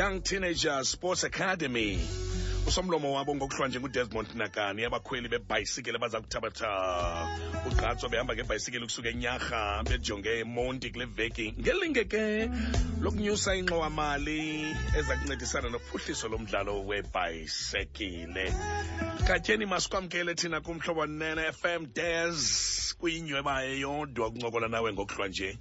Young Teenager Sports Academy. Usomlomo wabo ngokuhlwa njengudesmond nakani abakhweli bebhayisikile baza kuthabatha. Ugqatswa behamba ngebhayisikile ukusuka enyarha bejonge emonti kule veki. Ngelinge ke lokunyusa inxowamali eza kuncedisana nophuhliso lomdlalo webhayisekile. Katyeni masikwamkele thina kumhlobo nene fm des. Kuyinyweba eyodwa ukuncokola nawe ngokuhlwa nje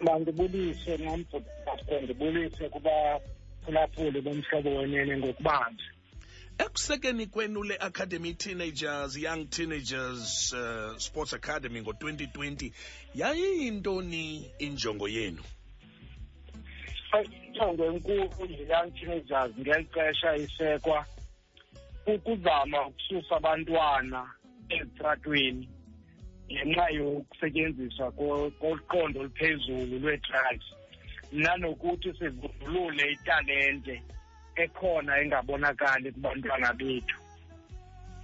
mandibulise nambhudaste ndibulise kubaphulaphuli bomhlobo wenene ngokubanzi ekusekeni kwenu le academy teenagers young teenagers uh, sports academy ngo-2020 yayiyintoni injongo yenu? Injongo enkulu ye-young teenagers ngeli xesha isekwa ukuzama ukususa abantwana ezitratweni ngenxa yokusetyenziswa koqondo oluphezulu lwee-drugs nanokuthi sivundulule italente ekhona engabonakali kubantwana bethu.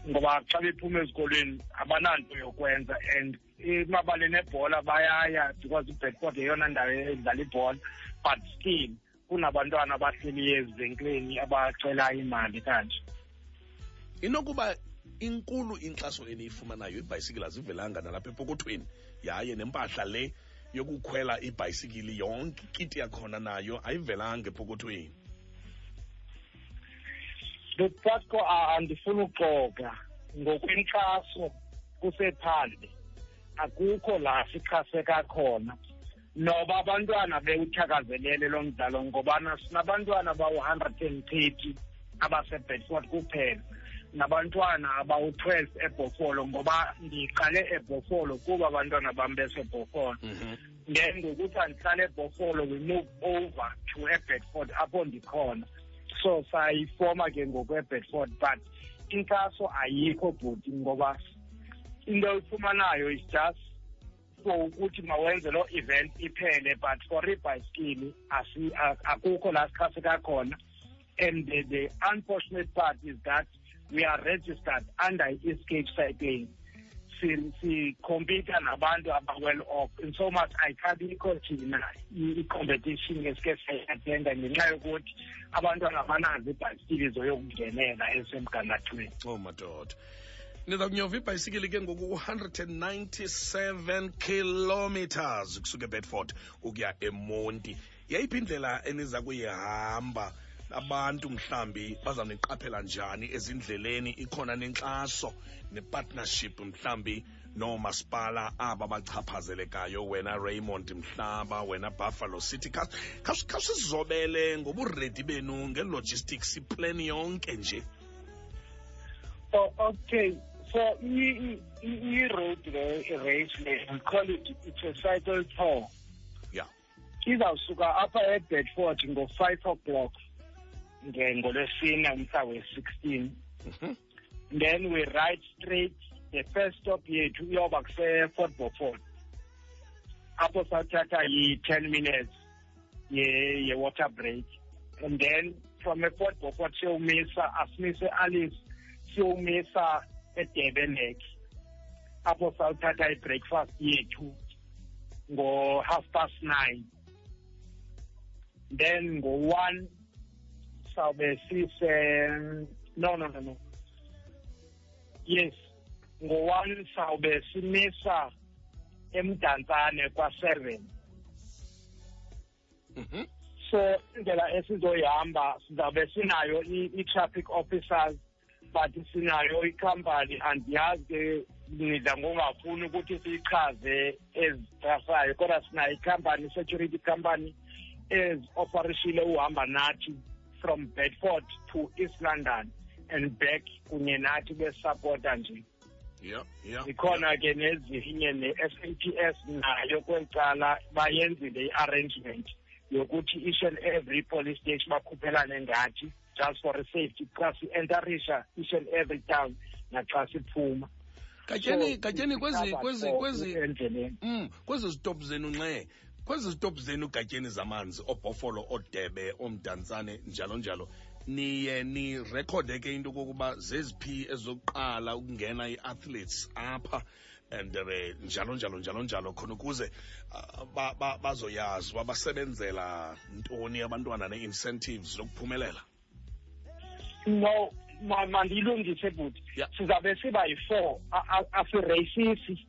Ngoba xa bephuma ezikolweni abananto yokwenza and emabaleni ebhola bayaya because ibedford yeyona ndawo edlala ibhola but still kunabantwana abahleliyo ezivenkileni abacela imali kanje. Inokuba inkulu inkxaso eniyifumanayo ibhayisikili azivelanga nalapha epokothweni yaye nempahla le yokukhwela ibhayisikili yonke ikiti yakhona nayo ayivelanga epokothweni. Lupatko andifuna uxoka ngokwenkxaso kusephandle akukho la sixhaseka khona noba abantwana bewuthakazelele lo mdlalo ngobana sinabantwana bawu-hundred and thirty abasebedford kuphela nabantwana abawu-twelve ebhofolo ngoba ndiqale ebhofolo kuba abantwana bam besebhofolo then ngokuthi andihlale ebhofolo we move over to ebedford apho ndikhona. So sayifoma ke ngokwebedford but inkxaso ayikho bhuti ngoba into oyifumanayo is just for ukuthi mawenze loo event iphele but for ibhayisikili akukho la sixhaseka khona and the, the unfortunate part is that we are registered under escape cycling. Sikhompyutha nabantu aba-well off. In so much ayikhabikho thina i-competition esike sayiatenda ngenxa yokuthi abantwana abanazo ibhayisikili zoyokungenela esemgangathweni oh madoda niza kunyova ibhayisikili ke ngoku 197 kilometers kusuka ebedford ukuya emonti. Yayiphi indlela eniza kuyihamba abantu mhlambi bazawuniqaphela njani ezindleleni ikhona nenkxaso nepartnership mhlambi noomasipala aba bachaphazelekayo wena raymond mhlaba wena buffalo city khawusizobele ngoburedi benu ngelogistics iplan yonke nje. Oh, okay. So i-road race le we call it it's a cycle tour. Yeah. Izawusuka apha ebedford ngo-five o'clock ngolwesine umhla we-16 mhm. then we ride straight the first stop yethu iyoba kuse-fort beaufort. Apho sawuthatha yi-ten minutes ye-water break. And then from efort beaufort siyowumisa asimise alice siyowumisa edebenek apho sawuthatha i-breakfast yethu ngo-half past nine. Then ngo-one sawube sise no no no no. Yes ngo-one sawube simisa emdantsane kwa-seven so indlela esizoyihamba sizawube sinayo i-traffic officers but sinayo ikhampani andiyazi ke nidla ngongafuni ukuthi siyichaze ezitrasayo kodwa sinayo ikhampani security company ezi-operishile uhamba nathi. From bedford to east london and back kunye nathi besapota nje. Yeah yeah. Ikhona ke nezinye ne-SAPS nayo kwecala bayenzile i-arrangement yokuthi each and every police station bakhuphelane ngathi just for a safety xa si-entarisha each and every town naxa siphuma. Katyeni katyeni kwezi kwezi kwezi endleleni. mm kwezi zitop zenu nxe kwezi zitop zenu gatyeni zamanzi obhofolo odebe omdantsane njalo njalo. Niye nirekhode ke into kokuba zeziphi ezokuqala ukungena ii-athletes apha and uh, njalo njalo njalo njalo khona ukuze ba- bazoyazi uba basebenzela ntoni abantwana nee-incentives zokuphumelela no ma- mandiyilungise bhuti sizawube siba yi-four asireyisisi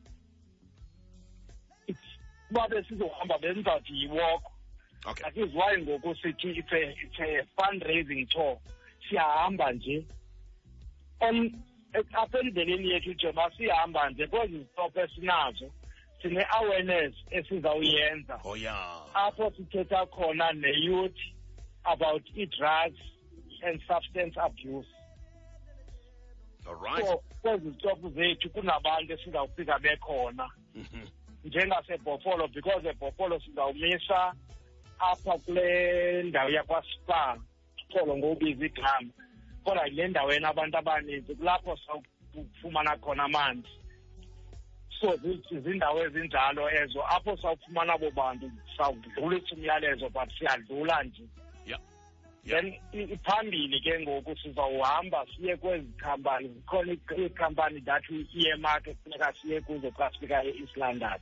uba besizohamba benzawuthi yi-walk okay. That is why ngoku sithi it's a, it's a fundraising tour. Siyahamba nje. On apha endleleni yethu njengoba sihamba nje kwezi zitophu esinazo. Sine-awareness esizawuyenza. Oh ya apho sithetha khona ne-youth about i-drugs and substance abuse. All right. So kwezi zitophu zethu kunabantu esizawufika bekhona. Mhm. Njengasebhofolo because ebhofolo sizawumisa apha kule ndawo yakwaspa xolo ngokubiza igama. Kodwa yile ndaweni abantu abaninzi kulapho sawufumana khona amanzi. So zi- zindawo ezinjalo ezo apho sawufumana abo bantu sawudlulisa umyalezo but siyadlula nje. Yeah. then i- iphambili ke ngoku sizawuhamba siye kwezi khampani zikhona i- iikhampani that i-earmark efuneka siye kuzo xa sifika e-east london.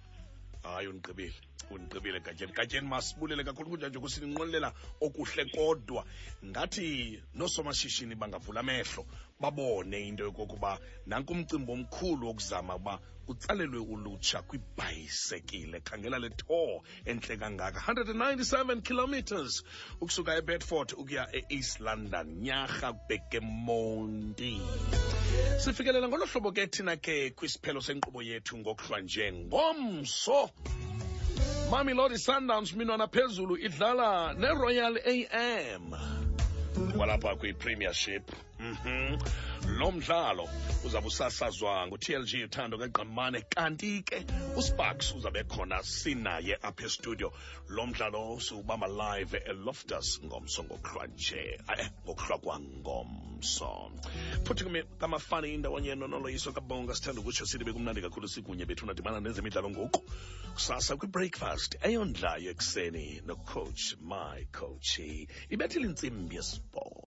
Ayun Kabir. Undigqibile gatyeni gatyeni masibulele kakhulu kunjanje kusininqwelela okuhle kodwa? Ngathi noosomashishini bangavula amehlo babone into yokokuba nanku umcimbi omkhulu wokuzama uba utsalelwe ulutsha kwibhayisekile. Khangela le tour entle kangaka. 197 kilometers ukusuka ebedford ukuya e-east london. Nyarha bekemonti. Sifikelela ngolo hlobo ke thina ke kwisiphelo senkqubo yethu ngokuhlwa nje ngomso Mamelodi Sundowns minwana phezulu idlala neRoyal AM kwalapha kwi-premiership mhm. Lo mdlalo uzabe usasazwa ngu-tlg uthando kagqamane kanti ke usparks uzabe khona sinaye apha estudio. Lo mdlalo siwubamba live eloftus ngomso ngokuhlwa nje eh, ngokuhlwa kwangomso. Futhi kamafani indawanye nonoloyiso kabonga sithanda ukutsho sithi bekumnandi kakhulu sikunye bethu nadibana nezemidlalo ngoku. Kusasa kwibreakfast eyondlayo ekuseni nocoach my coach ibethile intsimbi yesibhozo